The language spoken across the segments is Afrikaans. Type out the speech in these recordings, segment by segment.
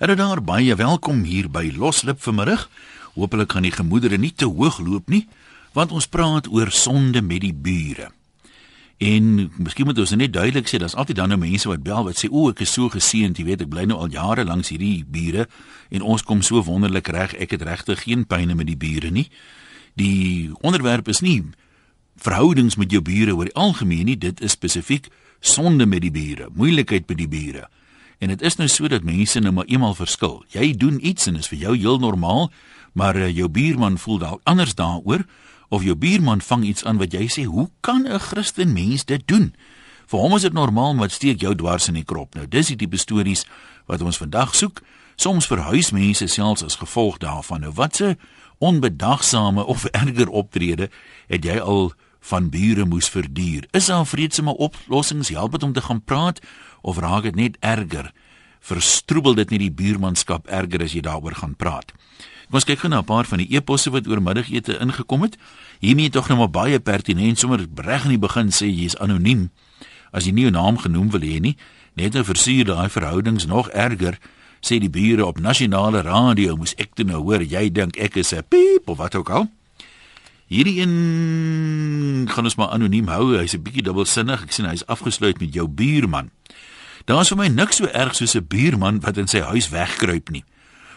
Hallo daar, baie welkom hier by Loslip vanmiddag. Hoopelik gaan die gemoedere nie te hoog loop nie, want ons praat oor sonde met die bure. En miskien moet ons net duidelik sê, daar's altyd dan nou mense wat bel wat sê o, ek is so geseënd, jy weet, ek bly nou al jare langs hierdie bure en ons kom so wonderlik reg, ek het regtig geen pyne met die bure nie. Die onderwerp is nie verhoudings met jou bure oor die algemeen nie, dit is spesifiek sonde met die bure, moeilikheid met die bure. En dit is nou so dat mense nou maar eenmal verskil. Jy doen iets en is vir jou heel normaal, maar uh, jou buurman voel dalk anders daaroor of jou buurman vang iets aan wat jy sê, "Hoe kan 'n Christen mens dit doen?" Vir hom is dit normaal, maar steek jou dwars in die krop. Nou, dis die tipe stories wat ons vandag soek. Soms verhuis mense selfs as gevolg daarvan. Nou, watse onbedagsame of erger optrede het jy al van bure moes verduur? Is daar vreedsame oplossings? Help dit om te gaan praat of raak dit net erger? Verstroebel dit nie die buurmanskap erger as jy daaroor gaan praat? Kom ons kyk gou na 'n paar van die eposse wat oor middagete ingekom het. Hiermee tog nou maar baie pertinent sommer reg in die begin sê jy is anoniem. As jy nie 'n naam genoem wil hê nie, net nou versuur daai verhoudings nog erger sê die bure op nasionale radio moes ek toe nou hoor jy dink ek is 'n piep of wat ook al. Hierdie een gaan ons maar anoniem hou. Hy's 'n bietjie dubbelsinnig. Ek sien hy's afgesluit met jou buurman. Daar's vir my niks so erg soos 'n buurman wat in sy huis wegkruip nie.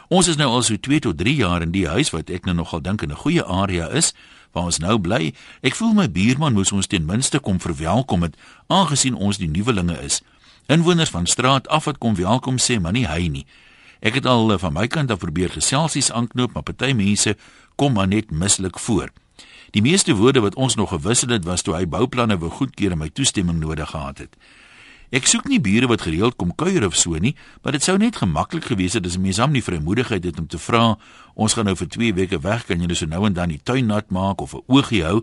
Ons is nou al so 2 tot 3 jaar in die huis wat ek nou nogal dink in 'n goeie area is waar ons nou bly. Ek voel my buurman moes ons ten minste kom verwelkom het aangesien ons die nuwelinge is. Inwoners van straat af wat kom welkom sê, maar nie hy nie. Ek het al van my kant af probeer geselsies aanknoop, maar party mense kom maar net mislik voor. Die meeste woorde wat ons nog gewissel het was toe hy bouplanne wou goedkeur en my toestemming nodig gehad het. Ek soek nie bure wat gereeld kom kuier of so nie, maar dit sou net gemaklik gewees het as 'n mens hom nie vrymoedigheid het om te vra, ons gaan nou vir 2 weke weg, kan jy dus nou en dan die tuin nat maak of 'n oogie hou?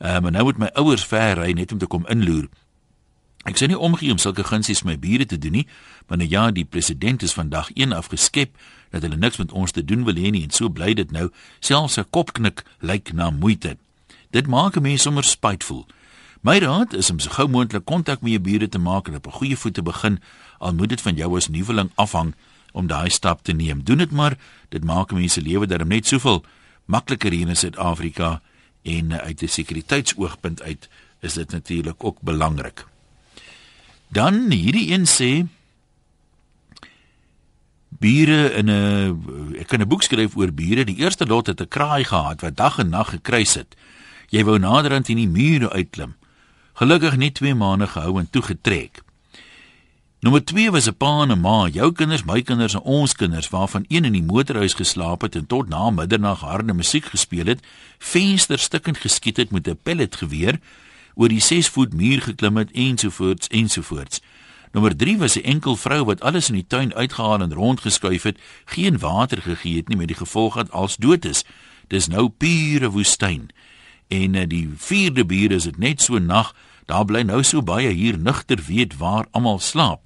Ehm uh, maar nou moet my ouers ver ry net om te kom inloer. Ek sê nie omgee om sulke gunsies my bure te doen nie, maar nou ja, die president is vandag een afgeskep dat hulle niks met ons te doen wil hê nie en so bly dit nou selfs 'n kopknik lyk na moeite. Dit maak 'n mens sommer spytevol. My raad is om so gou moontlik kontak met jou bure te maak en op 'n goeie voet te begin, al moet dit van jou as nuweling afhang om daai stap te neem. Doen dit maar, dit maak mense lewe darem net soveel makliker hier in Suid-Afrika en uit 'n sekuriteitsoogpunt uit is dit natuurlik ook belangrik. Dan hierdie een sê bure in 'n ek kan 'n boek skryf oor bure. Die eerste lot het 'n kraai gehad wat dag en nag gekruis het. Jy wou naderhand in die mure uitklim. Gelukkig net 2 maande gehou en toe getrek. Nommer 2 was 'n pa en 'n ma, jou kinders, my kinders en ons kinders waarvan een in die motorhuis geslaap het en tot na middernag harde musiek gespeel het, vensterstukkend geskiet het met 'n pelletgeweer, oor die 6 voet muur geklim het ensovoorts ensovoorts. Nommer 3 was 'n enkel vrou wat alles in die tuin uitgehaal en rondgeskuif het, geen water gegee het nie met die gevolg dat alles dood is. Dis nou pure woestyn. En uh, die vierde bure is dit net so nag, daar bly nou so baie hier nugter weet waar almal slaap.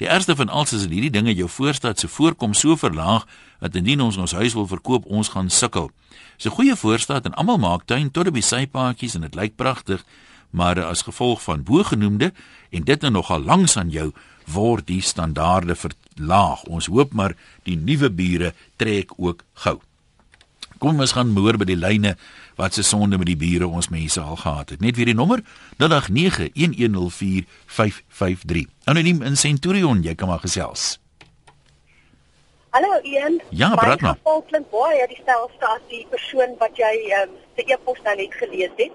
Die eerste van alles is dat hierdie dinge jou voorstad se voorkom so verlaag dat indien ons ons huis wil verkoop, ons gaan sukkel. Dis 'n goeie voorstad en almal maak tuin tot op die sypaadjies en dit lyk pragtig maar as gevolg van bogenoemde en dit nou nogal langs aan jou word die standaarde verlaag. Ons hoop maar die nuwe bure trek ook gou. Kom ons gaan moer by die lyne wat se sonde met die bure ons mense al gehad het. Net weer die nommer 0891104553. Anoniem in Centurion, jy kan maar gesels. Hallo Ian. Ja, praat maar. Volkland boy, ja, die die persoon wat jy ehm um, se e-pos nou net gelees het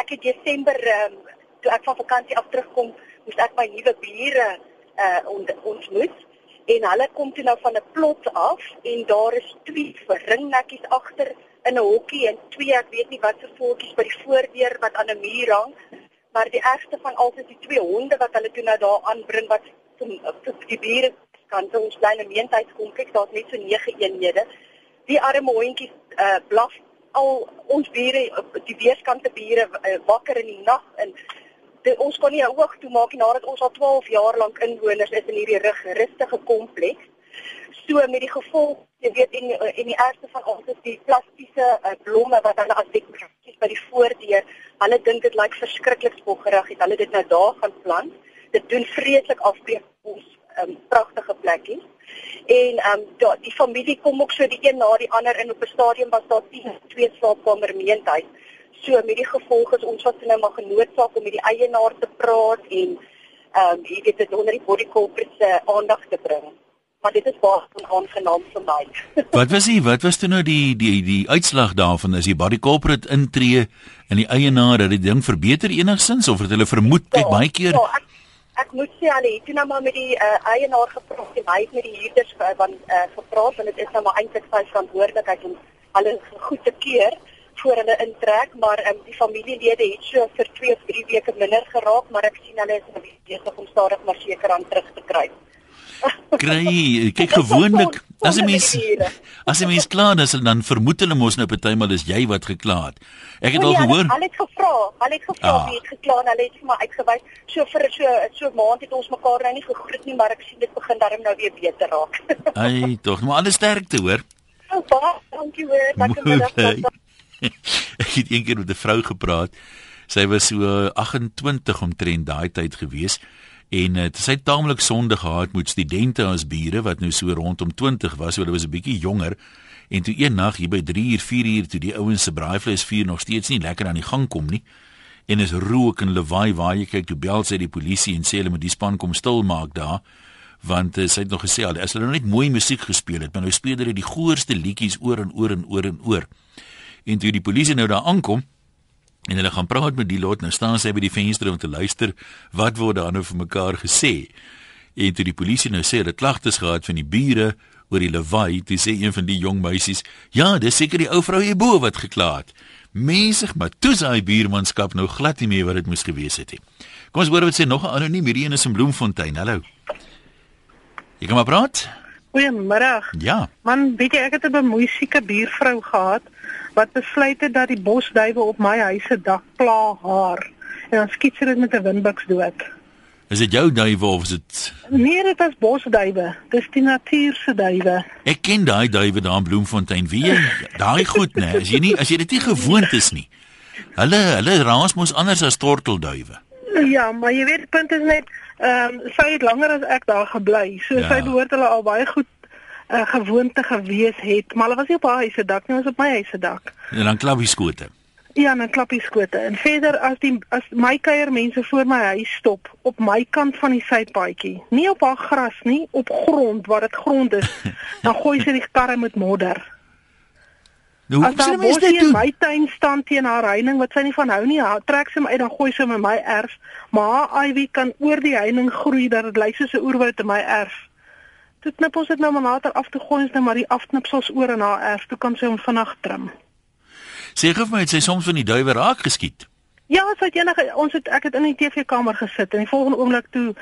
ek het Desember um, toe ek van vakansie af terugkom, moes ek my nuwe bure uh ont, ontmoet en hulle kom toe nou van 'n plot af en daar is twee ringnetjies agter in 'n hokkie en twee ek weet nie wat se voeltjies by die voordeur wat aan 'n muur hang maar die ergste van alles is die twee honde wat hulle toe nou daar aanbring wat vir die bure kan so ons klein gemeenskapskompleks daar's net so 9 eenhede. Die arme hondjies uh blaf al ons bure die weerskante bure uh, wakker in die nag en die, ons kon nie 'n oog toe maak nadat ons al 12 jaar lank inwoners is in hierdie rig, rustige kompleks. So met die gevolg, jy weet en en die eerste van ons is die plastiese uh, blomme wat hulle as dekorasies by die voordeur, hulle dink dit lyk verskriklik spoggerig, het hulle dit nou daar gaan plant. Dit doen vreeslik afbreek ons um, pragtige plekkies. En ehm um, die familie kom ook so die een na die ander in op 'n stadium was daar 10 twee slaapkamer meentuis. So met die gevolg is ons wat nou maar genoodsaak om met die eienaar te praat en ehm um, jy weet dit onder die body corporate se aandag te bring. Maar dit is baie onaangenaam vir my. wat was die wat was toe nou die die die uitslag daarvan? As die body corporate intree en die eienaar dat die ding verbeter enigsins of het hulle vermoed kyk ja, baie keer? ja, ek, ek moet sê al het nou maar met die uh, eienaar gepraat en hy het met die huurders uh, van uh, gepraat en dit is nou maar eintlik sy verantwoordelikheid om hulle goed te keer voor hulle intrek maar um, die familielede het so vir 2 of 3 weke minder geraak maar ek sien hulle is besig om stadig maar seker aan terug te kry kry kyk gewoonlik as 'n mens as 'n mens kla dan dan vermoed hulle mos nou partymal is jy wat gekla het. Ek het o, al ja, gehoor. Hulle het gevra, hulle het gevra ah. wie het gekla en hulle het vir my uitgewys. So vir so so maand het ons mekaar nou nie gegroet nie, maar ek sien dit begin darm nou weer beter raak. Ai, tog, maar alles sterkte hoor. Oh, baie dankie hoor. Dankie. Ek het eendag met 'n vrou gepraat. Sy was so 28 omtrent daai tyd gewees en uh, sy taamlik sonde gehad met studente as bure wat nou so rondom 20 was, so hulle was 'n bietjie jonger en toe een nag hier by 3 uur 4 uur toe die ouens se braaivleis vuur nog steeds nie lekker aan die gang kom nie en is rook en lawaai waar jy kyk toe bel sy die polisie en sê hulle moet die span kom stil maak daar want uh, sy het nog gesê al as hulle net mooi musiek gespeel het maar nou speel hulle die goorste liedjies oor en oor en oor en oor en toe die polisie nou daar aankom En hulle gaan praat met die lot. Nou staan sy by die venster om te luister wat word daar nou vir mekaar gesê. En toe die polisie nou sê hulle klagtes gehad van die bure oor die lawaai, toe sê een van die jong meisies: "Ja, dis seker die ou vrou hierbo wat gekla het." Mensig, maar toe sy buurmanskap nou glad nie meer wat dit moes gewees het nie. Kom ons hoor wat sê nog 'n anoniem hierdie een is in Bloemfontein. Hallo. Jy kom maar praat. Goeiemôre. Ja. Man, weet jy ek het 'n bemoeisieke buurvrou gehad wat besluit het dat die bosduwe op my huis se dak pla haar en dan skiet sy dit met 'n windbuks dood. Is dit jou duwe of is dit Nee, dit is bosduwe. Dis die natuur se duwe. Ek ken daai duwe daar in Bloemfontein. Wie jy daai goed nê, as jy nie as jy dit nie gewoond is nie. Hulle hulle raas mos anders as tortelduwe. Ja, maar jy weet punt is net ehm um, sy het langer as ek daar gebly. So ja. sy behoort hulle al baie goed 'n uh, gewoonte gewees het, maar hulle was nie op haar huis se dak nie, ons op my huis se dak. En dan klappie skote. Ja, dan klappie skote. En verder as die as my kuier mense voor my huis stop op my kant van die sypaadjie, nie op haar gras nie, op grond waar dit grond is, dan gooi sy die karre met modder. Nou, as sy mens dit in my tuin staan teen haar heining wat sy nie van hou nie, trek sy my uit dan gooi sy my my erf, maar haar ivy kan oor die heining groei dat dit lyk soos 'n oerwoud in my erf. Toe knip ons dit nou maar later af te gooi ons net maar die afknipsels oor in haar erf. Toe kan sy hom vinnig trim. Sê gou vir my, het sy soms van die duwe raak geskiet? Ja, sy het enige ons het ek het in die TV-kamer gesit en die volgende oomblik toe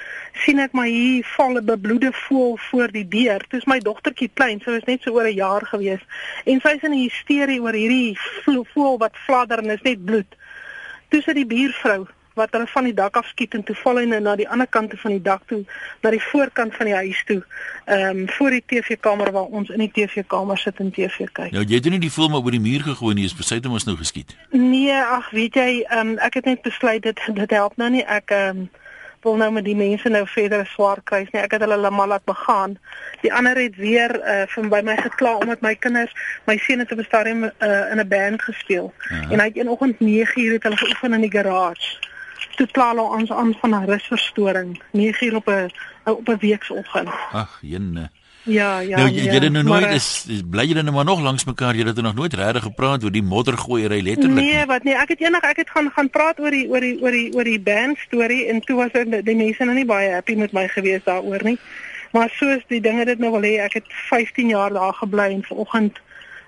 sien ek maar hier val 'n bebloede voël voor die deur. Toe is my dogtertjie klein, sy was net so oor 'n jaar gewees en sy is in 'n hysterie oor hierdie voël wat fladder en is net bloed. Toe sit die buurvrou wat hulle van die dak af skiet en toe val hy nou na die ander kant van die dak toe na die voorkant van die huis toe. Ehm um, voor die TV-kamer waar ons in die TV-kamer sit en TV kyk. Nou jy het nie die film oor die muur gegooi nie, is besluit om ons nou geskiet. Nee, ag weet jy, ehm um, ek het net besluit dit dit help nou nie ek ehm um, wil nou met die mense nou verder swaar kry nie. Ek het hulle almal laat begaan. Die ander het weer uh, van by my gekla omdat my kinders, my seun het op 'n stadium uh, in 'n band gespeel. Uh -huh. En hy het eenoggend 9:00 het hulle geoefen in die garage toe kla hulle ons aan van 'n rusverstoring 9 uur op 'n op 'n weekoggend. Ag, jene. Ja, ja. Nou jy ja, het nou nooit maar, is, bly jy nou maar nog langs mekaar, jy het nog nooit regtig gepraat oor die moddergooiery letterlik. Nee, nie. wat nee, ek het eendag ek het gaan gaan praat oor die oor die oor die oor die band storie en toe was dit die mense nou nie baie happy met my gewees daaroor nie. Maar soos die dinge dit nou wil hê, ek het 15 jaar daar gebly en vanoggend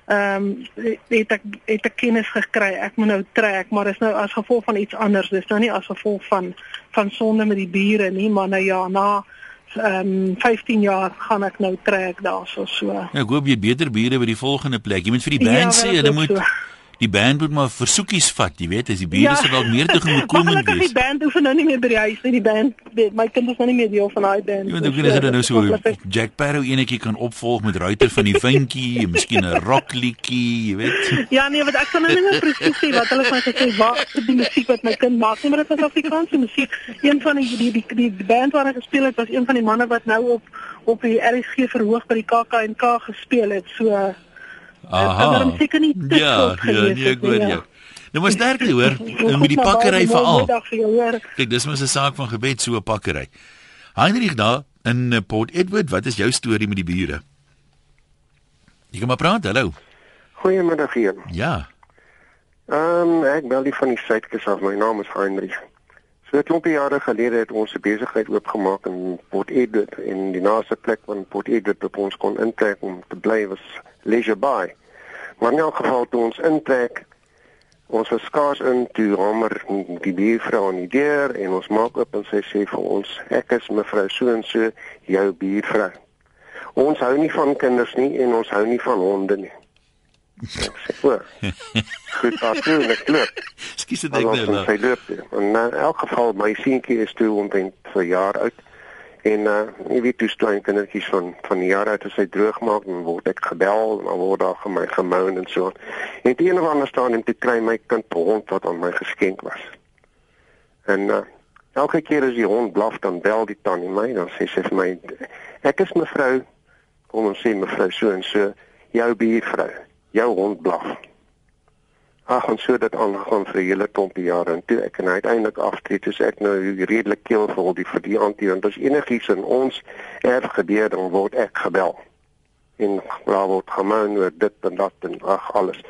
ehm um, het ek het ek kennis gekry. Ek moet nou trek maar dis nou as gevolg van iets anders. Dis nou nie as gevolg van van sonde met die bure nie maar nou ja na ehm um, 15 jaar gaan ek nou trek daarso so. Ja ek hoop jy beter bure by die volgende plek. Jy moet vir die band ja, sê hulle moet so. Die band moet maar versoekies vat, jy weet, as die bure ja. se dalk meer te gekomend wees. Die band hoef nou nie meer by die huis nie, die band, my kinders is nou nie meer deel van daai band. Ja, dan kunnen ze dan nou so Jack Sparrow enetjie kan opvolg met Ruiter van die Vinkie, en miskien 'n rockliedjie, jy weet. Ja, nee, wat ek kan nou nie meer presies sê wat hulle van gesê wat die musiek wat my kind maak, nie, maar dit was Afrikaanse musiek. Een van die die die, die, die band waar hy gespeel het was een van die manne wat nou op op die RSG verhoog by die KAK&K gespeel het. So Aha. Daarom seker nie te ja, ja, nee, ek hoor jou. Nou maar sterkte hoor, met die pakkery veral. Kyk, dis mos 'n saak van gebed so 'n pakkery. Heinrich daar in eh, Port Edward, wat is jou storie met die bure? Jy kom maar praat, hallo. Goeiemiddag hier. Ja. Ehm um, ek bel die van die Suidkus af. My naam is Heinrich. So 'n klompie jare gelede het ons 'n besigheid oopgemaak in Port Edward en die naaste plek van Port Edward wat ons kon intrek om te bly was Leisure Bay. Maar in elk geval toe ons intrek, ons was skaars in toe hamer die buurvrou aan die deur en ons maak oop en sy sê vir ons, ek is mevrou so en so, jou buurvrou. Ons hou nie van kinders nie en ons hou nie van honde nie. Ek sê, "O. Goed, net loop." Skus dit ek nou. Sy loop. En in elk geval my seentjie is toe omtrent vir jaar oud. En uh jy weet toe klein kindertjies van van jaar uit as hy droog maak dan word ek gebel en dan word daar vir my gemoun en so. En die een of ander staan en toe kry my kind hond wat aan my geskenk was. En uh elke keer as die hond blaf dan bel die tannie my dan sê sy vir my ek is mevrou kom ons sê mevrou so en so jou buurvrou jou hond blaf. Ag en so dit aangaan vir 'n hele klompie jare en toe ek en uiteindelik aftree toe ek nou redelik keelvol die vir die antie want as enigiets in ons erf gebeur dan word ek gebel. En daar word gemaan oor dit en dat en ag alles.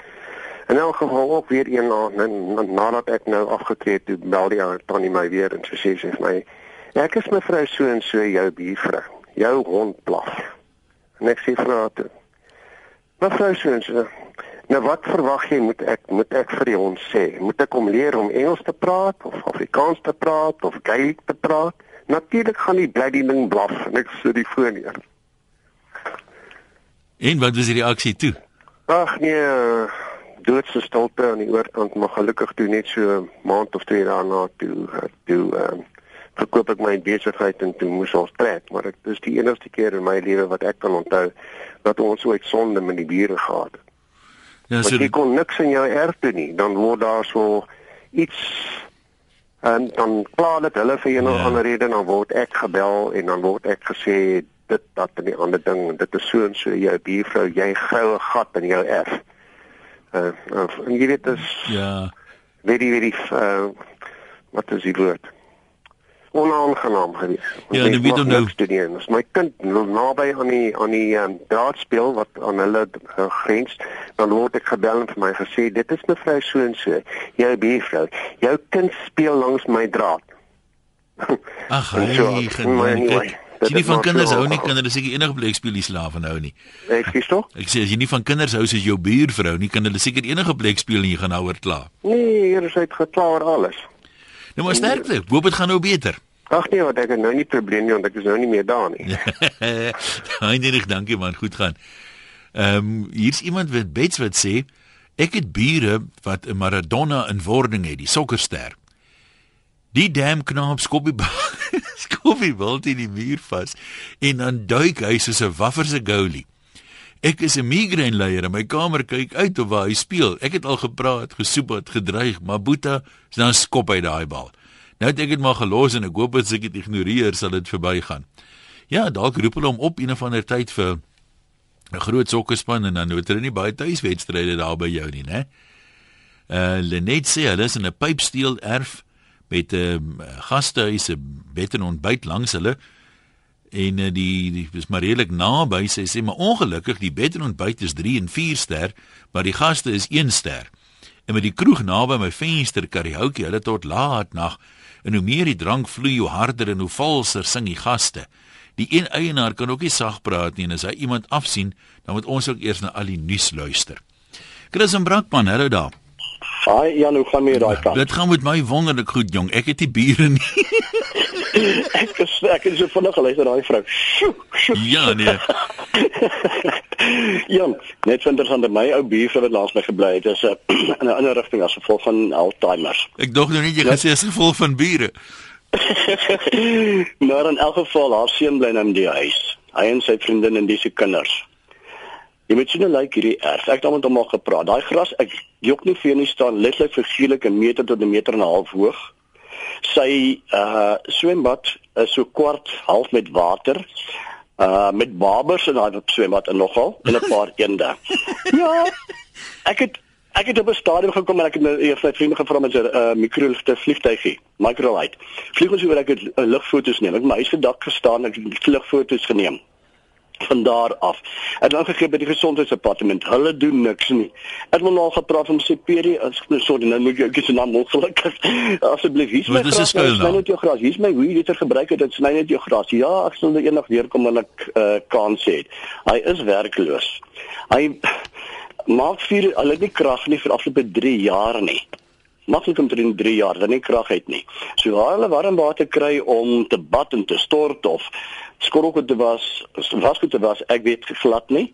In elk geval ook weer een na nadat ek nou afgetree het toe bel die tannie my weer en sy sê sy vir my ek is mevrou so en so jou buurvrou. Jou hond blaf. En ek sê vir haar toe Mevrou so en so Nou wat verwag jy moet ek moet ek vir hom sê? Moet ek hom leer om Engels te praat of Afrikaans te praat of Gaelic te praat? Natuurlik gaan die bly die ding blaf en ek sit die foon neer. En wat was die reaksie toe? Ag nee, doodse stilte aan die oorkant, maar gelukkig toe net so maand of twee daarna toe toe ehm uh, verkoop ek my besigheid en toe moes ons trek, maar dit is die enigste keer in my lewe wat ek kan onthou dat ons ooit sonde met die bure gehad het. Ja, so jy kon niks in jou erf doen nie, dan word daar so iets en dan klaar dit hulle vir een of ja. ander rede dan word ek gebel en dan word ek gesê dit dat en die ander ding en dit is so en so jou buurvrou jy goue gat in jou erf. Uh, uh jy weet dit ja. Weet jy uh, wat is die woord? onaangenaam geweest. Ja, en wie dan nou studeer. As my kind naby aan die aan die um, draad speel wat aan hulle uh, grens, dan word ek gebel en vir my gesê dit is mevrou so en so, jou buurvrou. Jou kind speel langs my draad. Ag, so, anyway. As jy nie van kinders hou nie, hulle seker enige plek speel die slawe nou nie. Ek sê tog? Ek sê as jy nie van kinders hou soos jou buurvrou nie, kan hulle seker enige plek speel en jy gaan nou oor klaar. Nee, hier is uitgeklaar alles. Nou maar sterkte. Hoop dit gaan nou beter. Ag nee, wat ek het nou nie probleem nie want ek is nou nie meer daar nie. Eindelik, dankie man, goed gaan. Ehm um, hier's iemand wat bets wat sê ek het bure wat 'n Maradona in wording het, die sokkerster. Die dam knop skoppie skoppie wil in die muur vas en dan duik hy soos 'n waffer se goalie. Ek is 'n migraine leier en my kamer kyk uit op waar hy speel. Ek het al gepraat, gesoep het, gedreig, maar Boeta, dan skop hy daai bal. Nou het ek dit maar gelos en ek hoop as ek dit ignoreer sal dit verbygaan. Ja, dalk roep hulle hom op een of ander tyd vir 'n groot sokkerspan en dan het hulle nie baie tuiswedstryde daar by jou nie, né? Uh Lenet sê hulle is in 'n pypsteel erf met 'n um, gastehuis, 'n bed en ontbyt langs hulle en uh, die die is maar redelik naby sy sê maar ongelukkig die bed en ontbyt is 3 en 4 ster maar die gaste is 1 ster en met die kroeg naby my venster karaoke hulle tot laat nag En hoe meer die drank vloei, hoe harder en hoe valser sing die gaste. Die een eienaar kan ook nie sag praat nie en as hy iemand afsien, dan moet ons ook eers na al die nuus luister. Chris en Brakman, hallo daar. Haai, Jan, hoe gaan jy daai kant? Dit gaan met my wonderlik goed, jong. Ek het die bure nie. ek is ek is so vinnig geluister daai vrou. Ja, nee. ja, net so interessant my ou buurvrou wat laas my gebly het, is 'n uh, in 'n ander rigting as gevolg van Alzheimer. Ek dink nou nie jy gesê as gevolg van bure. maar in elk geval haar seun bly nou in die huis. Hy en sy vriendin en dis se kinders. Jy moet sien hoe lyk hierdie erf. Ek het hom al gepraat. Daai gras, ek jok nie vir nie staan letterlik vergeelik 'n meter tot 'n meter en 'n half hoog. Sy uh swembad is so kwart half met water. Uh met babers in daai swembad en nogal en 'n paar eende. ja. Ek het ek het op 'n stadium gekom en ek het my eers my vriende gevra met 'n uh, mikrolifte vliegtuigie, microlight. Vlieg ons oor ek het uh, lugfoto's neem. Ek het my huis gedak gestaan en ek het lugfoto's geneem van daar af. Het dan gegee by die gesondheidsdepartement. Hulle doen niks nie. Het hulle al gepraat om CPD as nou sorry, nou moet jy ek is naam ongelukkig. Asseblief, hier's my gras. Sny net jou gras. Hier's my hoe jy dit gebruik het. Dit sny net jou gras. Ja, ek sal eendag weer kom en ek uh, kans hê. Hy is werkloos. Hy maak vir hulle nie krag nie vir afloop 3 jaar nie maklik om te doen 3 jaar dan nie krag het nie. So hulle warm water kry om te bad en te stort of skrokke te was, wasgoed te was, ek weet glad nie.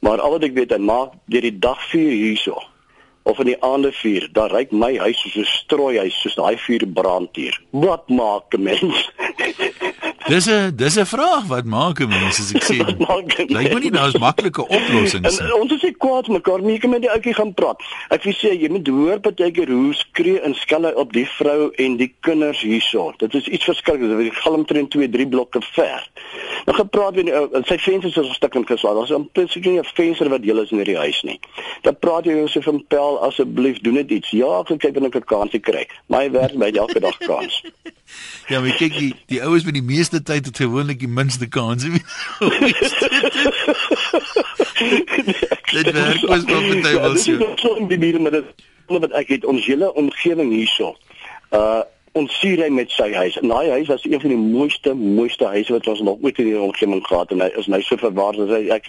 Maar al wat ek weet, hy maak deur die dag vuur hierso of in die aande vuur, dan ryk my huis soos 'n strooihuis soos daai vuur brand hier. Wat maak 'n mens? Dis 'n dis 'n vraag wat maak 'n mens as ek sê. Lyk my nie is maklike oplossings. En, ons is nie kwaad mekaar nie, ek kan met die ouetjie gaan praat. Ek wil sê jy moet hoor partykeer hoe skree en skelle op die vrou en die kinders hierso. Dit is iets verskriklik. Dit galm teen 2, 3 blokke ver. Nou gepraat met die ou, sy vensters is stukkend geswaal. Daar's 'n presies 'n venster wat deel is in hierdie huis nie. Dan praat jy oor so van pel asseblief doen dit iets. Ja, ek kyk of ek 'n kansie kry. My werk my elke dag kans. ja, maar kyk die die oues met die meeste tyd het gewoonlik die minste kans. dit werk was op die tyd so. So in die middel met dit wat ek het ons hele omgewing hierso. Uh ons sien hy met sy huis. En daai huis was een van die mooiste mooiste huise wat ons nog ooit in die omgewing gehad en hy is nou so verwaar as hy ek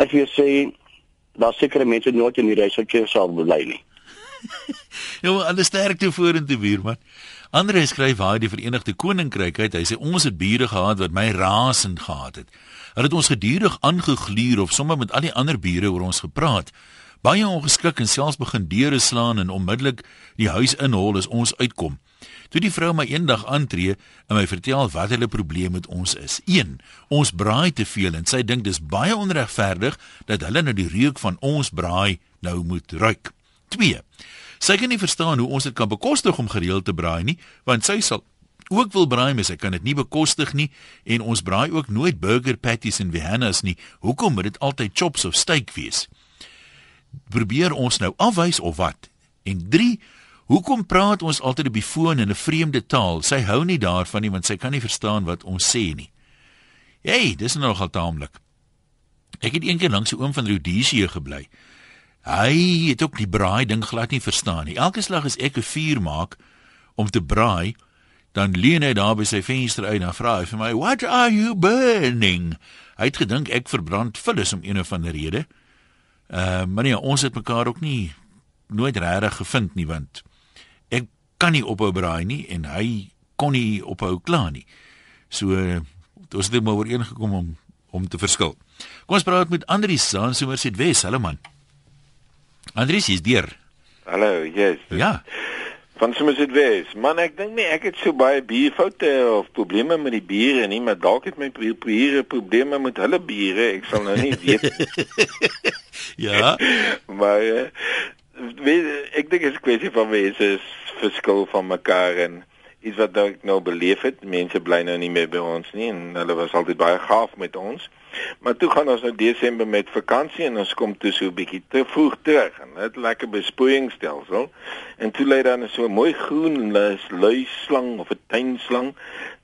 ek wil sê daar sekerre mense nooit in die reis wat jy sal bly nie. ja, alles sterkte vorentoe buurman. Andre skryf waar die Verenigde Koninkryk uit. Hy sê ons het bure gehad wat my rasend gehad het. Hulle het ons gedurig aangegluur of sommer met al die ander bure oor ons gepraat. Baie ongeskik en selfs begin deure slaan en onmiddellik die huis inhol as ons uitkom. Toe die vrou my eendag aantree en my vertel wat hulle probleem met ons is. 1. Ons braai te veel en sy dink dis baie onregverdig dat hulle nou die reuk van ons braai nou moet ruik. 2. Sy kan nie verstaan hoe ons dit kan bekostig om gereeld te braai nie, want sy sal ook wil braai, maar sy kan dit nie bekostig nie en ons braai ook nooit burger patties en Vienna's nie. Hoekom moet dit altyd chops of steak wees? Probeer ons nou afwys of wat? En 3 Hoekom praat ons altyd op die foon in 'n vreemde taal? Sy hou nie daarvan nie want sy kan nie verstaan wat ons sê nie. Hey, dis nou nogal taamlik. Ek het eendag langs 'n oom van Rhodesia gebly. Hy het ook die braai ding glad nie verstaan nie. Elke slag as ek 'n vuur maak om te braai, dan leun hy daar by sy venster uit en vra hy vir my, "What are you burning?" Hy het gedink ek verbrand vullis om een of ander rede. Uh, maar nee, ons het mekaar ook nie nooit regtig gevind nie want ek kan nie ophou braai nie en hy kon nie ophou kla nie. So uh, ons het maar ooreengekom om om te verskil. Kom ons praat met Andri Saan, sommer sê Wes, hallo man. Andries is deur. Hallo, yes. Ja. Van soms dit wees. Man, ek dink nie ek het so baie bierfoute of probleme met die biere nie, maar dalk het my biere probleme met hulle biere. Ek sal nou nie weet. ja. maar uh, weet, ek dink dit is 'n kwessie van mense verskil van mekaar en iets wat ek nou beleef het. Mense bly nou nie meer by ons nie en hulle was altyd baie gaaf met ons. Maar toe gaan ons nou Desember met vakansie en ons kom toe so 'n bietjie te vroeg terug en het lekker besproeiingsstelsel. En toe lê daar 'n so mooi groen luislang of 'n tuinslang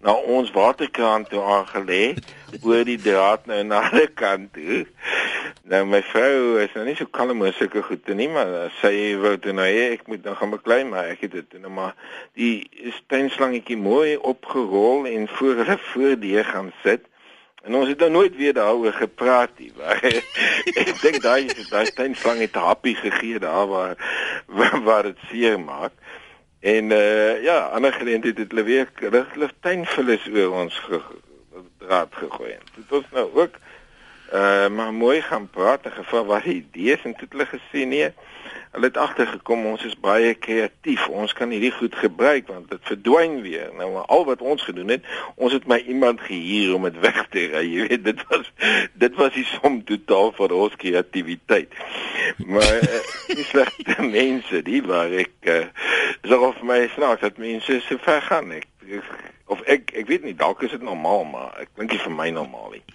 na ons waterkraan toe aangelê oor die draad nou na die kant toe. Nou my vrou is nou nie so kalm oor sulke goede nie, maar sy wou toe nou hê ek moet nou gaan beklei, maar ek het dit nou maar die tuinslangetjie mooi opgerol en voor hulle voordeur gaan sit. En ons het nou nooit weer daaroor gepraat nie. ek dink daai daai tuinslang het 'n happie gegee daar waar waar, waar dit seer maak. En uh ja, ander geleenthede het hulle weer hulle tuinvullis oor ons ge, draad gegooi. Dit was nou ook Uh maar mooi gaan praat en gevra wat die idees en toe het hulle gesê nee. Hulle het agtergekom ons is baie kreatief. Ons kan hierdie goed gebruik want dit verdwyn weer. Nou maar al wat ons gedoen het, ons het my iemand gehuur om dit weg te ry. Jy weet dit was dit was die som totaal van ons kreatiwiteit. Maar uh, die slegte mense, die waar ek uh, so of my snaaks dat mense so ver gaan ek of ek ek weet nie dalk is dit normaal maar ek dink dit vir my normaal nie.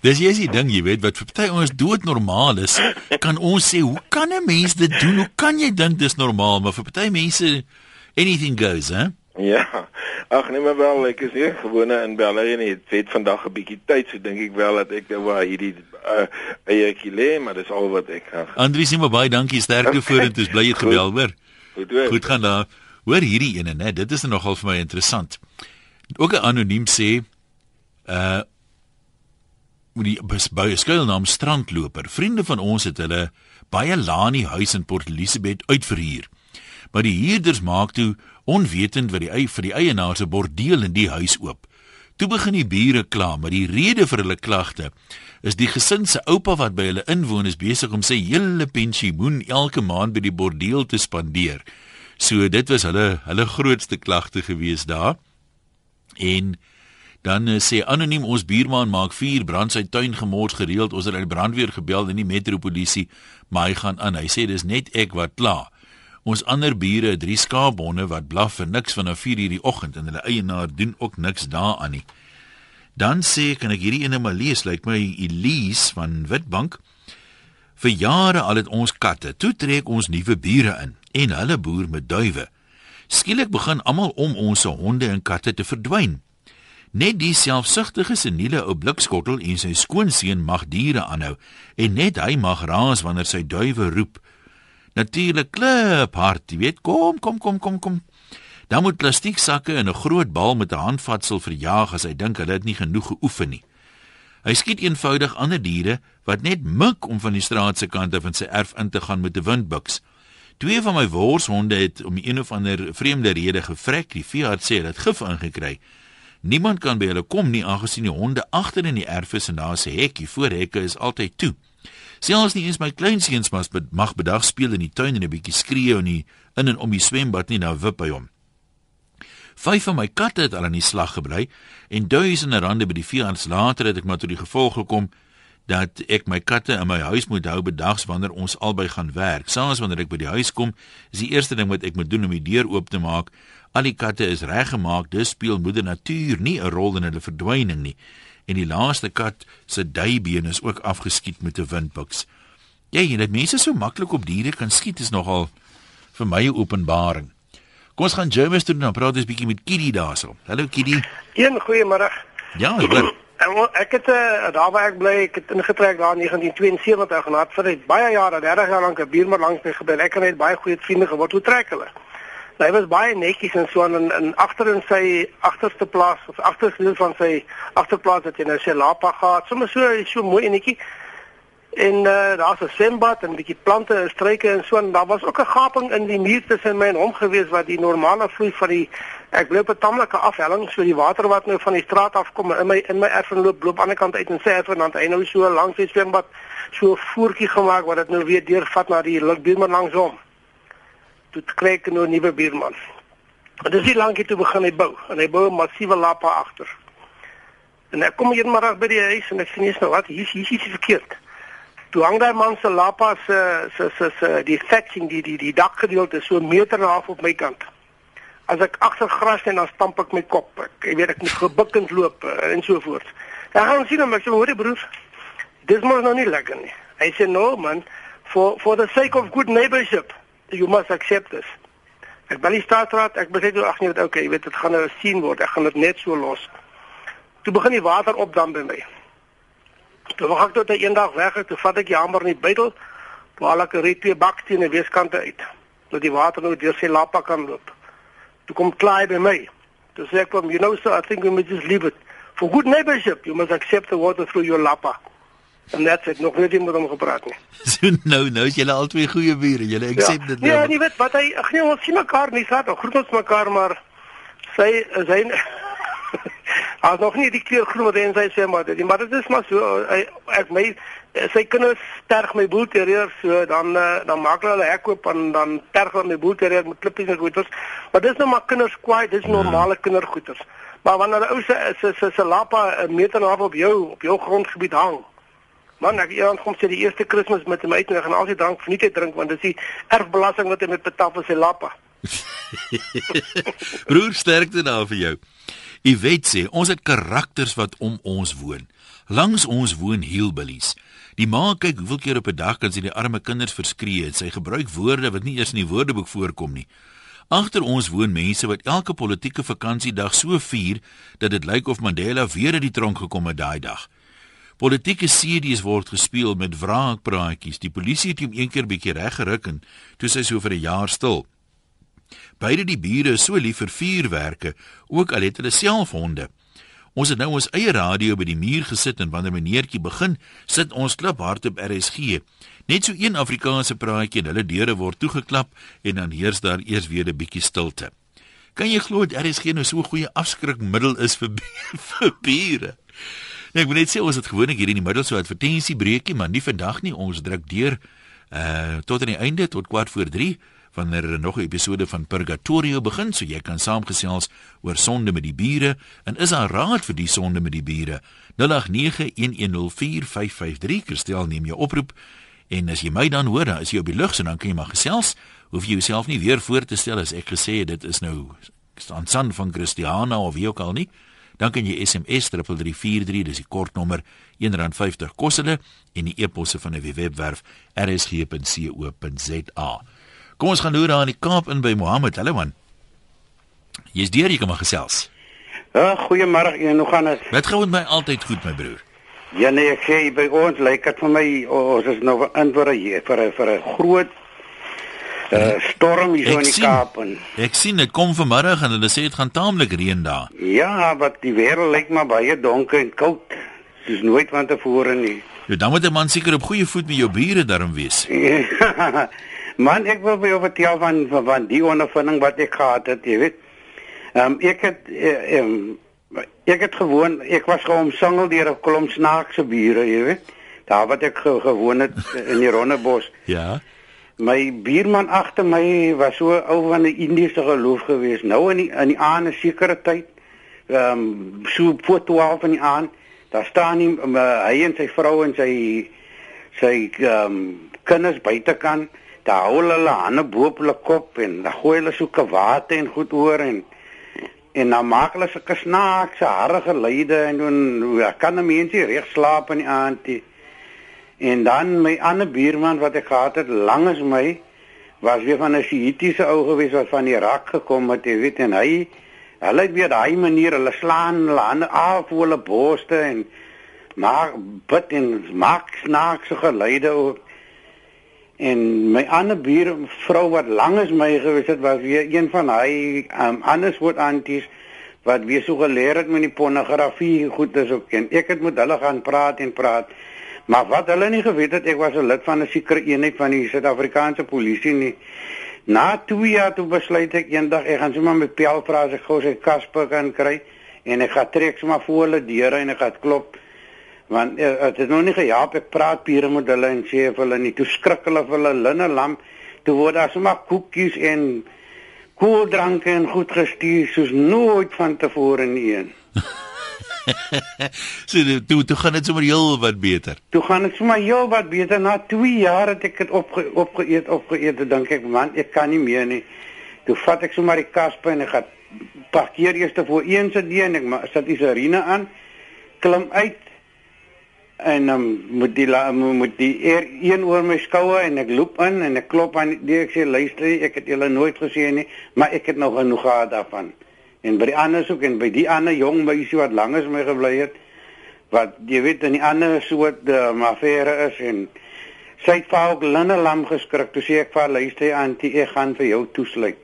Dis jy sê ding, jy weet wat vir party ons dood normaal is, kan ons sê hoe kan 'n mens dit doen? Hoe kan jy dink dis normaal? Maar vir party mense anything goes, hè? Ja. Ag nee maar wel, ek is nie gewone in België nie. Dit het vandag 'n bietjie tyd, so dink ek wel dat ek nou waar hierdie uh eie kile, maar dis al wat ek kan. Andri sê maar baie dankie, sterkte vorentoe, bly jy gebel, hoor. Goed, hoor. Goed gaan daar. Hoor hierdie ene, né? Dit is nogal vir my interessant. Ook 'n anoniem sê uh met die by skuilnaam strandloper. Vriende van ons het hulle baie lani huis in Port Elizabeth uitverhuur. Maar die huurders maak toe onwetend wat die eie vir die eienaar se bordeel in die huis oop. Toe begin die bure kla, maar die rede vir hulle klagte is die gesin se oupa wat by hulle inwoon is besig om sy hele pensioen elke maand by die bordeel te spandeer. So dit was hulle hulle grootste klagte gewees daar. En Dan uh, sê anoniem ons buurman maak vuur brand sy tuin gemors gereeld. Ons het uit die brandweer gebel en die metropolisie maar hy gaan aan. Hy sê dis net ek wat kla. Ons ander bure drie skaapbonde wat blaf vir niks van 4 uur die oggend en hulle eienaar doen ook niks daaraan nie. Dan sê kan ek hierdie ene maar lees lyk like my Elise van Witbank vir jare al het ons katte toe trek ons nuwe bure in en hulle boer met duwe skielik begin almal om ons honde en katte te verdwyn Net die selfsugtige seniele ou blikskottel en sy skoonseun mag diere aanhou en net hy mag raas wanneer sy duwe roep. Natuurlik klip hard, jy weet, kom, kom, kom, kom, kom. Dan moet plastieksakke en 'n groot bal met 'n handvatsel verjaag as hy dink hulle het nie genoeg geoefen nie. Hy skiet eenvoudig ander diere wat net mik om van die straat se kant af in sy erf in te gaan met 'n windbuks. Twee van my worshonde het om een of ander vreemde rede gevrek. Die veearts sê dit gif ingekry. Niemand kan by hulle kom nie aangesien die honde agter in die erf is en daar se hekkie voor hekke is altyd toe. Selfs nie eens my kleinseuns mas mag bedag speel in die tuin en 'n bietjie skree in die in en om die swembad nie nou wip by hom. Vyf van my katte het al aan die slag gebly en duisende rande by die veearts later het ek maar tot die gevolg gekom dat ek my katte in my huis moet hou bedags wanneer ons albei gaan werk. Soms wanneer ek by die huis kom, is die eerste ding wat ek moet doen om die deur oop te maak Al die katte is reggemaak, dus speel moeder natuur nie 'n rol in hulle verdwyning nie. En die laaste kat se duibeen is ook afgeskiet met 'n windbuks. Ja, jy net mense so maklik op diere kan skiet is nogal vir my 'n openbaring. Kom ons gaan Jeremy toe dan praat ons bietjie met Kitty daarso. Hallo Kitty. Een goeiemôre. Ja, ek hoor. Ek het uh, daar waar ek bly, ek het ingetrek daar in 1972 en het vir baie jare, 30 jaar lank 'n buurman langs my gebly. Ek het baie goeie vriende geword. Hoe trek hulle? Hy was baie netjies en so aan in agter in sy agterste plaas of agterste van sy agterplaas het hy nou sy lapa gehad. Sommige so so mooi netjie. En uh, daar's 'n swembad en 'n bietjie plante en struike en so en daar was ook 'n gaping in die muur tussen my en hom gewees wat die normale vloei van die ek loop 'n tamelike afhelling so die water wat nou van die straat af kom in my in my erf en loop loop aan die ander kant uit en sê erf en dan hy nou so langs die swembad so 'n voertjie gemaak wat dit nou weer deurvat na die buurman langs hom toe kry ek nou 'n nuwe buurman. En dis nie lank toe begin hy bou en hy bou 'n massiewe lappa agter. En ek kom eendag by die huis en ek sien eens nou wat hier hier is verkeerd. Toe hang daai man se lappa se se se se die thatching die die die dakgedeelte so 'n meter en 'n half op my kant. As ek agter gras en dan stamp ek my kop. Ek, weet ek moet gebukkend loop uh, en so voort. Dan gaan sien hom ek sê hoor broer. Dis mos nou nie lekker nie. Hy sê no man for for the sake of good neighborship you must accept this. Ek bel die staatsraad, ek besê toe ag nee, dit okay, jy weet dit gaan nou sien word. Ek gaan dit net so los. Toe begin die water opdam by my. Toe wag ek tot hy eendag weg is, toe vat ek die hamer in die buidel, toe haal ek 'n ry twee bakstene weeskante uit, dat die water nou deur sy lappa kan loop. Toe kom klaai by my. Toe sê ek hom, you know sir, I think we must just leave it. For good neighborship, you must accept the water through your lappa. En net het nog nooit met hom gepraat nie. So nou, nou is julle albei goeie bure. Julle accept ja. dit nou. Ja, nee, weet wat hy, ag nee, ons sien mekaar nie, saad, groet ons mekaar maar sy sy As nog nie die kleur groen wat hy sy sê maar dit maar dit is maar so hy, ek my sy kinders sterg my boelterrier so dan uh, dan maak hulle hek oop en dan terg hulle my boelterrier met klippies en goeters. Maar dis nou maar kinders kwaai, dis normale kindergoeters. Maar wanneer 'n ou se se se se lapa 'n meter af op jou op jou grondgebied hang. Man, ek eendag kom sê die eerste Kersfees met my uit en ek gaan al die drank vernietig drink want dis die erfbelasting wat hy met betaal vir sy lapa. Broer sterkte daar vir jou. Jy weet sê, ons het karakters wat om ons woon. Langs ons woon hillbillies. Die ma kyk hoeveel keer op 'n dag kan sy die arme kinders verskree en sy gebruik woorde wat nie eers in die woordeboek voorkom nie. Agter ons woon mense wat elke politieke vakansiedag so vier dat dit lyk of Mandela weer uit die tronk gekom het daai dag. Politieke series word gespeel met wraakpraatjies. Die polisie het hom een keer bietjie reggeruk en toe sy so vir 'n jaar stil. Beide die bure is so lief vir vuurwerke, ook al het hulle self honde. Ons het nou ons eie radio by die muur gesit en wanneer meneertjie begin, sit ons klip hard op RSG. Net so een Afrikaanse praatjie en hulle deure word toegeklap en dan heers daar eers weer 'n bietjie stilte. Kan jy glo dat RSG nou so 'n goeie afskrikmiddel is vir vir bure? Nee, ek moet net sê ons het gewoonlik hier in die middel so 'n advertensie breekie, maar nie vandag nie. Ons druk deur uh tot aan die einde tot kwart voor 3 wanneer er nog 'n episode van Purgatorio begin, so jy kan saamgesels oor sonde met die bure en is daar raad vir die sonde met die bure. 0891104553 Kristel neem jou oproep en as jy my dan hoor, dan is jy op die lug, so dan kan jy maar gesels. Hoef jy jouself nie weer voor te stel as ek gesê dit is nou staan san van Christiana of wie ook al nie dan kan jy SMS 3343 dis die kortnommer R1.50 kos hulle en die e-posse van 'n webwerf rsg.co.za. Kom ons gaan nou daar in die Kaap in by Mohammed. Hallo man. Jy's deur, jy kan maar gesels. Ja, goeiemôre. En hoe gaan dit? Dit gaan met my altyd goed, my broer. Ja nee, ek sê by ons lyk dit vir my ons is nou vir 'n vir vir 'n groot uh, storm hier so in die sien, Kaap en Ek sien dit kom vanmiddag en hulle sê dit gaan taamlik reën daar. ja, wat die wêreld lyk maar baie donker en koud. Dis nooit van tevore nie. Nou dan moet 'n man seker op goeie voet met jou bure daarom wees. Man, ek wil vir jou vertel van van, van die ondervinding wat ek gehad het, jy weet. Ehm um, ek het eh, ehm um, ek het gewoon, ek was geomsingel deur 'n klomp snaakse bure, jy weet. Daar wat ek ge, gewoon het in die Rondebos. Ja. My buurman agter my was so ou van 'n Indiese geloof gewees. Nou in die in die aand 'n sekere tyd, ehm um, so voor 12 in die aand, daar staan hy, um, uh, hy en sy vrou en sy sy ehm um, kinders buitekant. Daar hou hulle hande bo op hulle kop en dan gooi hulle soeke water en goed oor en en dan maak hulle sulke snaakse harde geluide en dan ja, kan 'n mens nie reg slaap in die aand nie. En dan my ander buurman wat ek gehad het langs my was weer van 'n Shiitiese ou gewees wat van Irak gekom het, jy weet en hy hulle het weer daai manier, hulle slaan hulle hande af voor hulle borste en maak bid en maak snaakse geluide ook. En my ander buurvrou wat langs my gewees het was weer een van hy um, ander soort anties wat weer so geleer het met die pornografie goed is ook en ek het met hulle gaan praat en praat. Maar wat hulle nie geweet het ek was 'n lid van 'n sekere eenheid van die Suid-Afrikaanse polisie nie. Na 2 jaar toe besluit ek eendag ek gaan sommer met Pel vra as ek gou sy kaspe kan kry en ek gaan trek sommer voor hulle deure en ek gaan klop. Want uh, het is nog nie gehelp ek praat pure met hulle en sê vir hulle nie. Toe skrik hulle vir hulle linne lam toe word daar sommer koekies en koeldranke en goed gestuur soos nooit van tevore nie een so toe toe gaan dit sommer heel wat beter. toe gaan dit sommer heel wat beter. Na 2 jaar het ek dit opge, opgeëet opgeëet. Toe dink ek man ek kan nie meer nie. Toe vat ek sommer die kaspe en ek gaan parkeer eers te voor een se deur en ek sit die sirene aan klim uit en dan um, moet die la- mo- moet die eer een oor my skouer en ek loop in en ek klop aan die ek sê luister ek het julle nooit gesien nie maar ek het nog genoeg gehad daarvan en by die ander ook en by die ander jong meisie wat lank as my gebly het wat jy weet in die ander soort uh, affære is en sy het vir ook linne lam geskrik toe sê ek vir luister antie ek gaan vir jou toesluit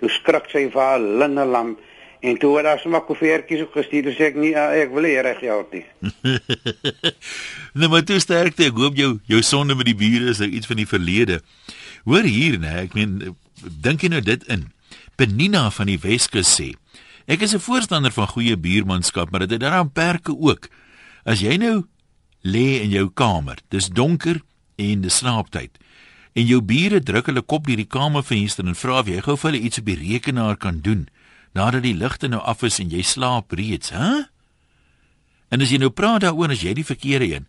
toe skrik sy vir haar linne lam en toe het daar sommer koevertjies ook gestuur toe sê ek nie uh, ek wil nie reg help nie nou maar toe sterkte. Ek hoop jou jou sonde met die bure is nou iets van die verlede. Hoor hier, né? Ek meen dink jy nou dit in? Benina van die Weskus sê Ek is 'n voorstander van goeie buurmanskap, maar dit het daaraan perke ook. As jy nou lê in jou kamer, dis donker en dis slaaptyd. En jou bure druk hulle kop deur die kamervenster en vra of jy gou vir hulle iets op die rekenaar kan doen nadat die ligte nou af is en jy slaap reeds, hè? En as jy nou praat daaroor as jy die verkeerde een.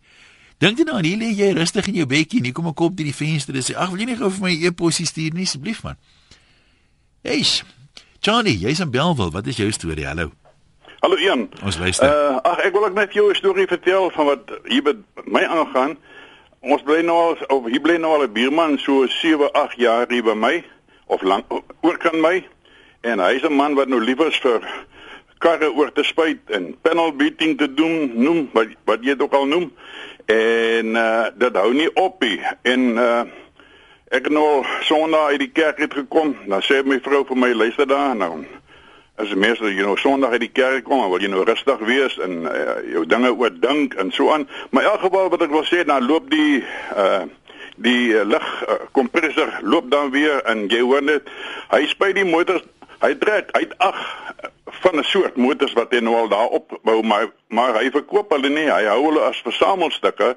Dink jy nou aan hier lê jy rustig in jou bedjie, nie kom ek op deur die venster en sê ag, wil jy nie gou vir my 'n e-posie stuur nie asseblief man? Hey, Johnny, jy's in Belwel. Wat is jou storie? Hallo. Hallo Ian. Ons luister. Uh ag ek wil ook net jou 'n storie vertel van wat hier met my aangaan. Ons bly nou al of hier bly nou al 'n buurman so 7, 8 jaar hier by my of lank oor kan my en hy's 'n man wat nou lief is vir karre oor te spuit en panel beating te doen, noem wat wat jy dit ook al noem. En uh dit hou nie op nie. En uh ek het nou Sondag uit die kerk het gekom. Dan sê my vrou vir my luister daar nou. As die mense jy nou Sondag uit die kerk kom, wil jy nou rustig wees en uh, jou dinge oordink en so aan. Maar in elk geval wat ek wil sê, dan loop die uh die uh, uh, kompressor loop dan weer en jy hoor net hy spuit die motors hy trek uit ag van 'n soort motors wat hy nou al daar opbou maar maar hy verkoop hulle nie hy hou hulle as versamelstukke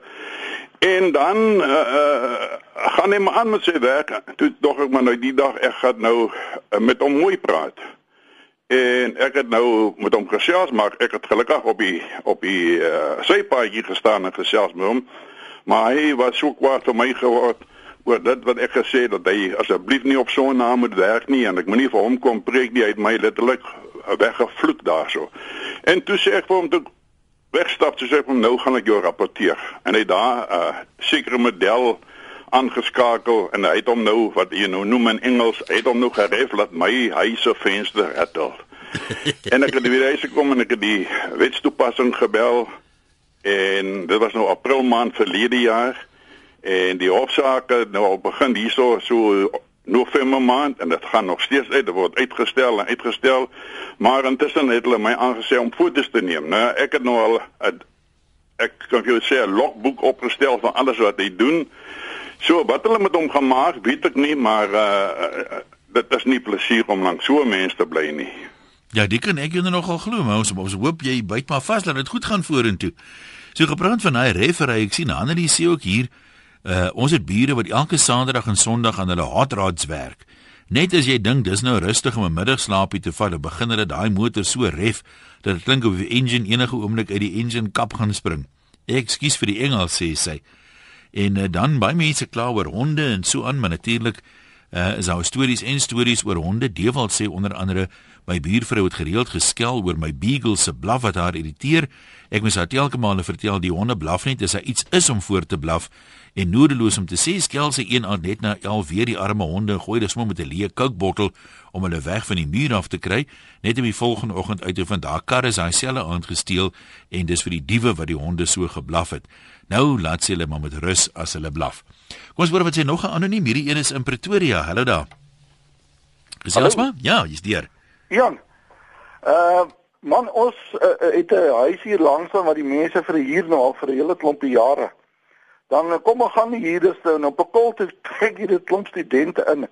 en dan uh, uh, gaan hy maar aan met sy werk. Toe dog ek maar nou die dag ek gaan nou uh, met hom mooi praat. En ek het nou met hom gesels maar ek het gelukkig op die op die uh, sypaadjie gestaan en gesels met hom. Maar hy was so kwaad vir my geword oor dit wat ek gesê dat hy asseblief nie op so 'n naam moet werk nie en ek moenie vir hom kom preek nie. Uit my letterlik weggevloek daarso. En toe sê ek vir hom toe wegstap toe sê ek hom nou gaan ek jou rapporteer. En hy daar 'n uh, sekere model aangeskakel en hy het hom nou wat jy nou noem in Engels, hy het hom nou geref laat my huis se venster rattel. en ek het weer huis gekom en ek het die wetstoepassing gebel en dit was nou april maand verlede jaar en die hofsaak nou al begin hierso so November maand en dit gaan nog steeds uit, dit word uitgestel en uitgestel. Maar intussen het hulle my aangesê om foto's te neem. Nou ek het nou al a, ek kan vir jou sê 'n logboek opgestel van alles wat hy doen. So wat hulle met hom gemaak, weet ek nie, maar uh dit is nie plesier om langs so mense te bly nie. Ja, dit kan ek jou nogal glo, maar ons ons hoop jy byt maar vas dat dit goed gaan vorentoe. So gepraat van hy referee, ek sien Hanlie sê ook hier Uh ons het bure wat elke Saterdag en Sondag aan hulle hot rods werk. Net as jy dink dis nou rustig om 'n middagslaapie te vat, dan begin hulle daai motor so ref dat dit klink of die engine enige oomblik uit die engine kap gaan spring. Ekskuus vir die Engels sê sy. En uh, dan baie mense kla oor honde en so aan, maar natuurlik uh is daar stories en stories oor honde. Dewald sê onder andere my buurvrou het gereeld geskel oor my beagle se blaf wat haar irriteer. Ek moes haar telke male vertel die honde blaf net as hy iets is om voor te blaf en nodeloos om te sê skel sy een aand net na 11 weer die arme honde gooi dit sommer met 'n leë kookbottel om hulle weg van die muur af te kry net om die volgende oggend uit te vind daar kar is hy selfe aand gesteel en dis vir die diewe wat die honde so geblaf het. Nou laat sy hulle maar met rus as hulle blaf. Kom ons hoor wat sê nog 'n anoniem. Hierdie een is in Pretoria. Hallo daar. Gesels maar? Ja jy's deur. Jan uh Man ons uh, het 'n huis hier langs aan wat die mense vir hier nou al vir 'n hele klompie jare dan eh, kom ons gaan hier dus nou op 'n kol te kyk hier dit klomp studente in.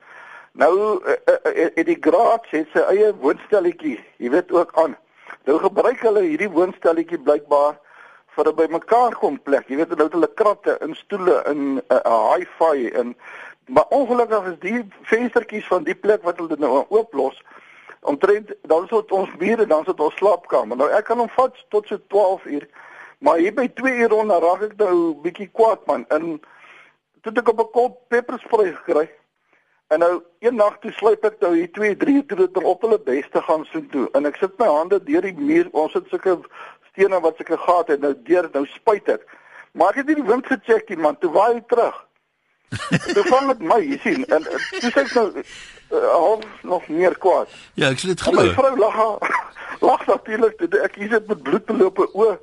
Nou uh, uh, uh, die graad het sy eie woonstelletjie, jy weet ook aan. Nou gebruik hulle hierdie woonstelletjie blykbaar vir 'n bymekaar kom plek. Jy weet nou hulle kratte in stoele in 'n uh, hi-fi en maar ongelukkig is die venstertjies van die plek wat hulle nou ooplos omtrent dan is dit ons bure dan is dit ons slaapkamer. Nou ek kan hom vat tot so 12 uur. Maar hier by 2 uur rond raak ek nou bietjie kwaad man. En toe ek op 'n kop pepperspray gekry. En nou een nag toe sluip ek nou hier 2, 3 toe dit op hulle beste gaan soen toe. En ek sit my hande deur die muur. Ons het sulke stene wat sulke gate het nou deur nou spuit ek. Maar ek het nie die wind gecheck nie man. Toe waai hy terug. Toe vang dit my, jy sien. En toe sê ek nou uh, half nog meer kwaad. Ja, ek sê dit glo. My vrou lag. Lag natuurlik. Ek hier sit met bloedbelope oë.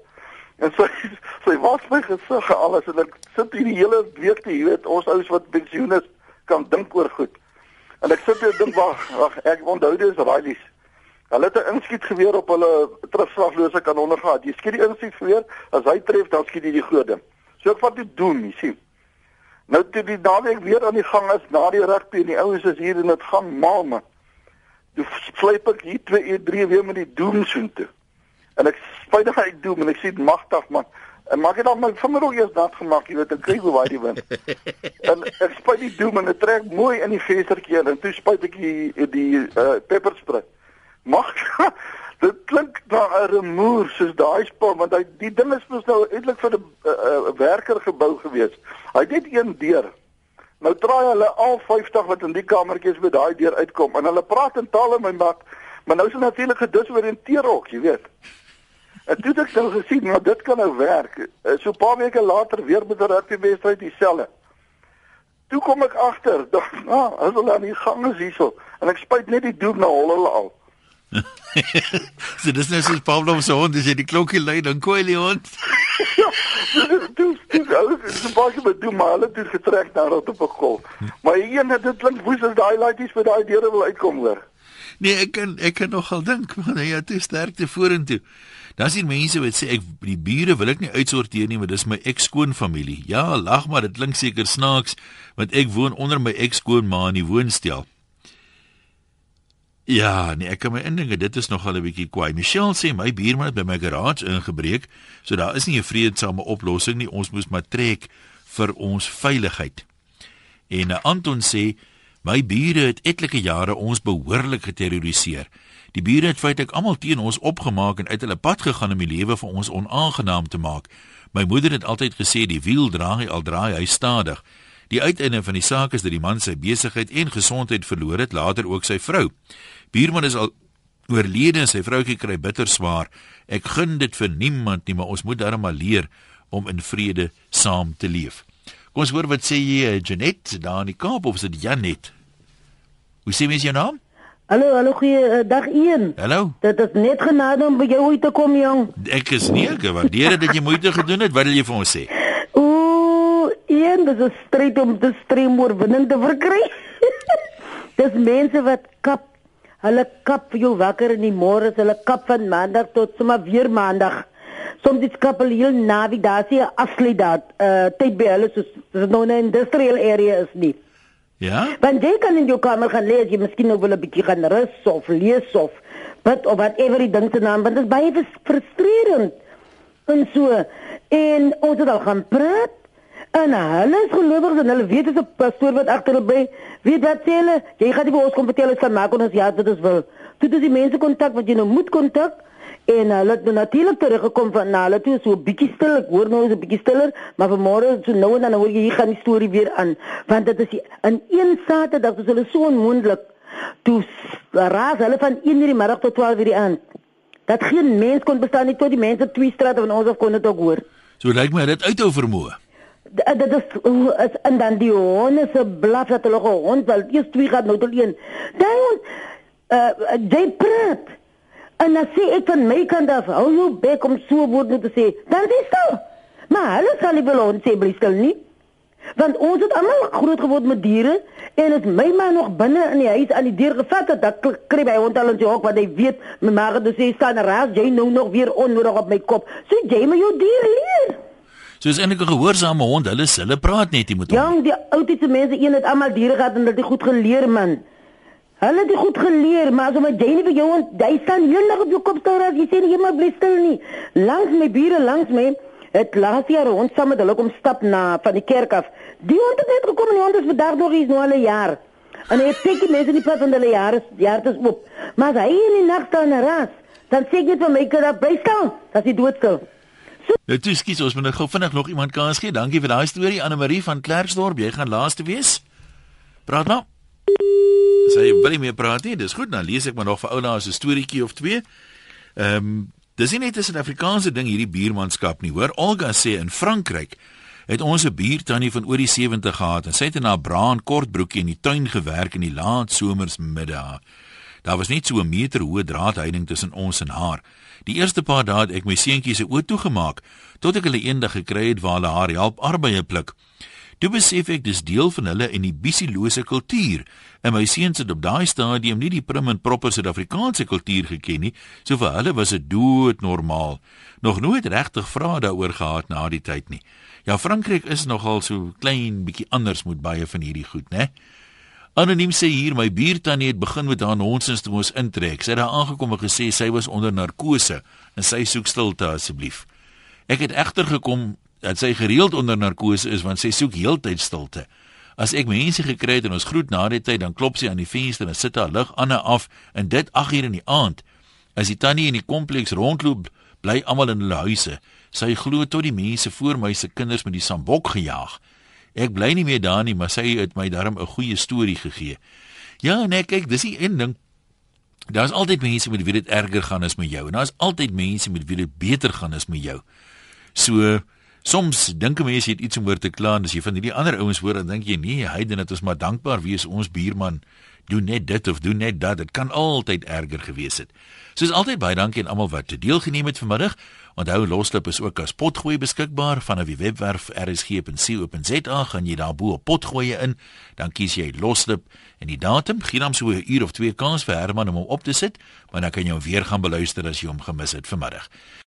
En sy sy was my gesig en alles en ek sit hier die hele week te weet ons ouens wat pensioen is kan dink oor goed. En ek sit hier en dink wag, wag ek onthou dis Rileys. Hulle het 'n inskiet geweer op hulle terugslaglose kanonne gehad. Jy skiet die inskiet geweer, as hy tref dan skiet jy die ding. So ek wat jy doen, jy sien. Nou toe die naweek weer aan die gang is na die rugby en die ouens is hier en dit gaan mal man. toe fluip ek hier 2 3 weer met die doomsoen toe. En ek spuit daai doom en ek sê magtig man. En maak dit dan my vinger ook eers nat gemaak, jy weet, ek kry hoe baie die wind. en ek spuit die doom en dit trek mooi in die venstertjie en toe spuit ek die die uh, pepperspray. Mag dit klink na 'n remoer soos daai spul want hy die ding is mos nou eintlik vir 'n uh, uh, werker gebou gewees. Hy het net een deur. Nou draai hulle al 50 wat in die kamertjies by daai deur uitkom en hulle praat in tale my mat, maar nou is dit natuurlik gedisoriënteer ook, jy weet. En toe het ek dan gesien, maar dit kan nou werk. Eh, so 'n paar weke later weer met 'n rugby wedstryd dieselfde. Toe kom ek agter, dan ah, as hulle aan die gang is hierso en ek spuit net die doek na hol hulle al. so dis net soos Pablo se hond, as jy die klokkie lui dan koei die hond. ja, dis dis dis baie met doen maar hulle het getrek na rot op 'n golf. Maar een het dit klink woes as daai laaitjies vir daai deure wil uitkom hoor. Nee, ek kan ek kan nogal dink, maar hy het te sterk te vorentoe. Dan sien mense wat sê ek die bure wil ek nie uitsorteer nie, want dis my ekskoonfamilie. Ja, lag maar, dit klink seker snaaks, want ek woon onder my ekskoonma in die woonstel. Ja, nee, ek kan my indink dit is nogal 'n bietjie kwaai. Michelle sê my buurman het by my garage ingebreek, so daar is nie 'n vredesame oplossing nie. Ons moes maar trek vir ons veiligheid. En uh, Anton sê my bure het etlike jare ons behoorlik geterroriseer. Die bure het feitelik almal teen ons opgemaak en uit hulle pad gegaan om die lewe vir ons onaangenaam te maak. My moeder het altyd gesê die wiel draai al draai hy stadig. Die uiteinde van die saak is dat die man sy besigheid en gesondheid verloor het, later ook sy vrou. Buurman is al oorlede en sy vroutjie kry bitter swaar. Ek gun dit vir niemand nie, maar ons moet darm maar leer om in vrede saam te leef. Kom ons hoor wat sê jy Janet daar in die Kaap of is dit Janet? Hoe sê mens jou naam? Hallo, hallo goeie uh, dag 1. Hallo. Dit is net genade om by jou uit te kom, jong. Ek is nie gewaardeer dat jy moeite gedoen het. Wat wil jy vir ons sê? Ooh, een, dis 'n stryd om te streem oorwinning te verkry. dis mense wat kap Hulle kap jou wakker in die môre, hulle kap van maandag tot sommer weer maandag. Soms dit kap hulle heel navigasie asli dat uh tyd by hulle soos dis nou 'n industrial area is nie. Ja? Want jy kan in jou kamer gaan lees, jy miskien nog wel 'n bietjie gaan rus of lees of wat of wat ever die ding se naam, want dit is baie frustrerend. En so en ons het al gaan praat En hulle is gelowiges en hulle weet as 'n pastoor wat agter hulle by weet wat sê hulle, jy gaan nie vir ons kom vertel as van maak ons ja dit is wel. Toe dis die mense kontak wat jy nou moet kontak en hulle het nou natuurlik teruggekom van na hulle toe so bietjie stil, ek hoor nou is 'n bietjie stiller, maar vanmôre so nou en dan hoor jy hier gaan die storie weer aan, want dit is die, in een Saterdag is hulle so onmoontlik. Toe raas hulle van 1:00 in die middag tot 12:00 in die aand. Dat geen mens kon bestaan nie tot die mense twee strate van ons af kon dit ook hoor. So lyk my dit uithou vermoë dit is is en dan die honde se blaf dat hulle hond wel eers twee gaan nou tot een. Dan uh jy praat. En dan sê ek van my kant af, hou jou bek om so woord te sê. Dan is dit. Maar hulle sal nie wil ons sê bly stil nie. Want ons het almal groot geword met diere en as my ma nog binne in die huis aan die deur gevat het, dan kry hy hond al in sy hok wat hy weet, my ma het gesê staan raas jy nou nog weer onnodig op my kop. So jy moet jou dier leer. So is eintlik 'n gehoorsame hond. Hulle hulle praat net nie met hom. Ja, die oudste mense een het almal diere gehad en hulle het goed geleer man. Hulle het goed geleer, maar as om jy nie vir jou jy staan heel nog op jou kop staan as jy sê jy moet bly stil nie. Langs my bure langs my het laas jaar hond saam met hulle kom stap na van die kerk af. Die hond het net gekom en die hond is vandag nog eens nou al 'n jaar. En hy sê die mense nie pas van hulle jare jaar te op. Maar as hy in die nag staan ras, dan sê ek vir my kind, bly stil, dat hy doodstil. Nou toe skiet ons moet nou gou vinnig nog iemand kans gee. Dankie vir daai storie Anne Marie van Klerksdorp. Jy gaan laaste wees. Praat nou. Sê jy wil nie meer praat nie. Dis goed, dan lees ek maar nog vir oulaas 'n storieetjie of twee. Ehm um, dis nie net 'n Suid-Afrikaanse ding hierdie buurmanskap nie. Hoor, Olga sê in Frankryk het ons 'n buurtannie van oor die 70 gehad en sy het in haar braan kortbroekie in die tuin gewerk in die laat somersmiddag. Daar was net so 'n meter hoë draadheining tussen ons en haar. Die eerste paar dae het ek my seentjie se oë toegemaak tot ek hulle eendag gekry het waar hulle haar help arbeie pluk. Toe besef ek dis deel van hulle en die bisielose kultuur. En my seuns het op daai stadium nie die prim en proper Suid-Afrikaanse kultuur geken nie, so vir hulle was dit doodnormaal. Nog nooit regtig vra daaroor gehad na die tyd nie. Ja, Frankryk is nogal so klein bietjie anders met baie van hierdie goed, né? Anoniem sê hier my buurtannie het begin met haar nonsens toe ons intrek. Sy het daar aangekom en gesê sy was onder narkose en sy soek stilte asseblief. Ek het egter gekom dat sy gereeld onder narkose is want sy soek heeltyd stilte. As ek mense gekry het en ons groet na die tyd, dan klop sy aan die venster en sit haar lig aan en af en dit 8 uur in die aand. As die tannie in die kompleks rondloop, bly almal in hulle huise. Sy glo tot die mense voor my se kinders met die sambok gejaag. Ek bly nie meer daar nie, maar sy het my darm 'n goeie storie gegee. Ja, nee, kyk, dis die een ding. Daar's altyd mense met wie dit erger gaan as met jou en daar's altyd mense met wie dit beter gaan as met jou. So soms dink mense jy het iets om oor te kla en as jy van hierdie ander ouens hoor dan dink jy nee, hy dit net ons maar dankbaar wees ons buurman doen net dit of doen net dat. Dit kan altyd erger gewees het. Soos altyd baie dankie aan almal wat deelgeneem het vanmiddag. Onthou loslip is ook as potgooi beskikbaar van 'n webwerf rsg.co.za gaan jy daar bo op potgooi in, dan kies jy loslip en die datum gee dan so 'n uur of twee kans vir Herman om hom op te sit, maar dan kan jy hom weer gaan beluister as jy hom gemis het vanmiddag.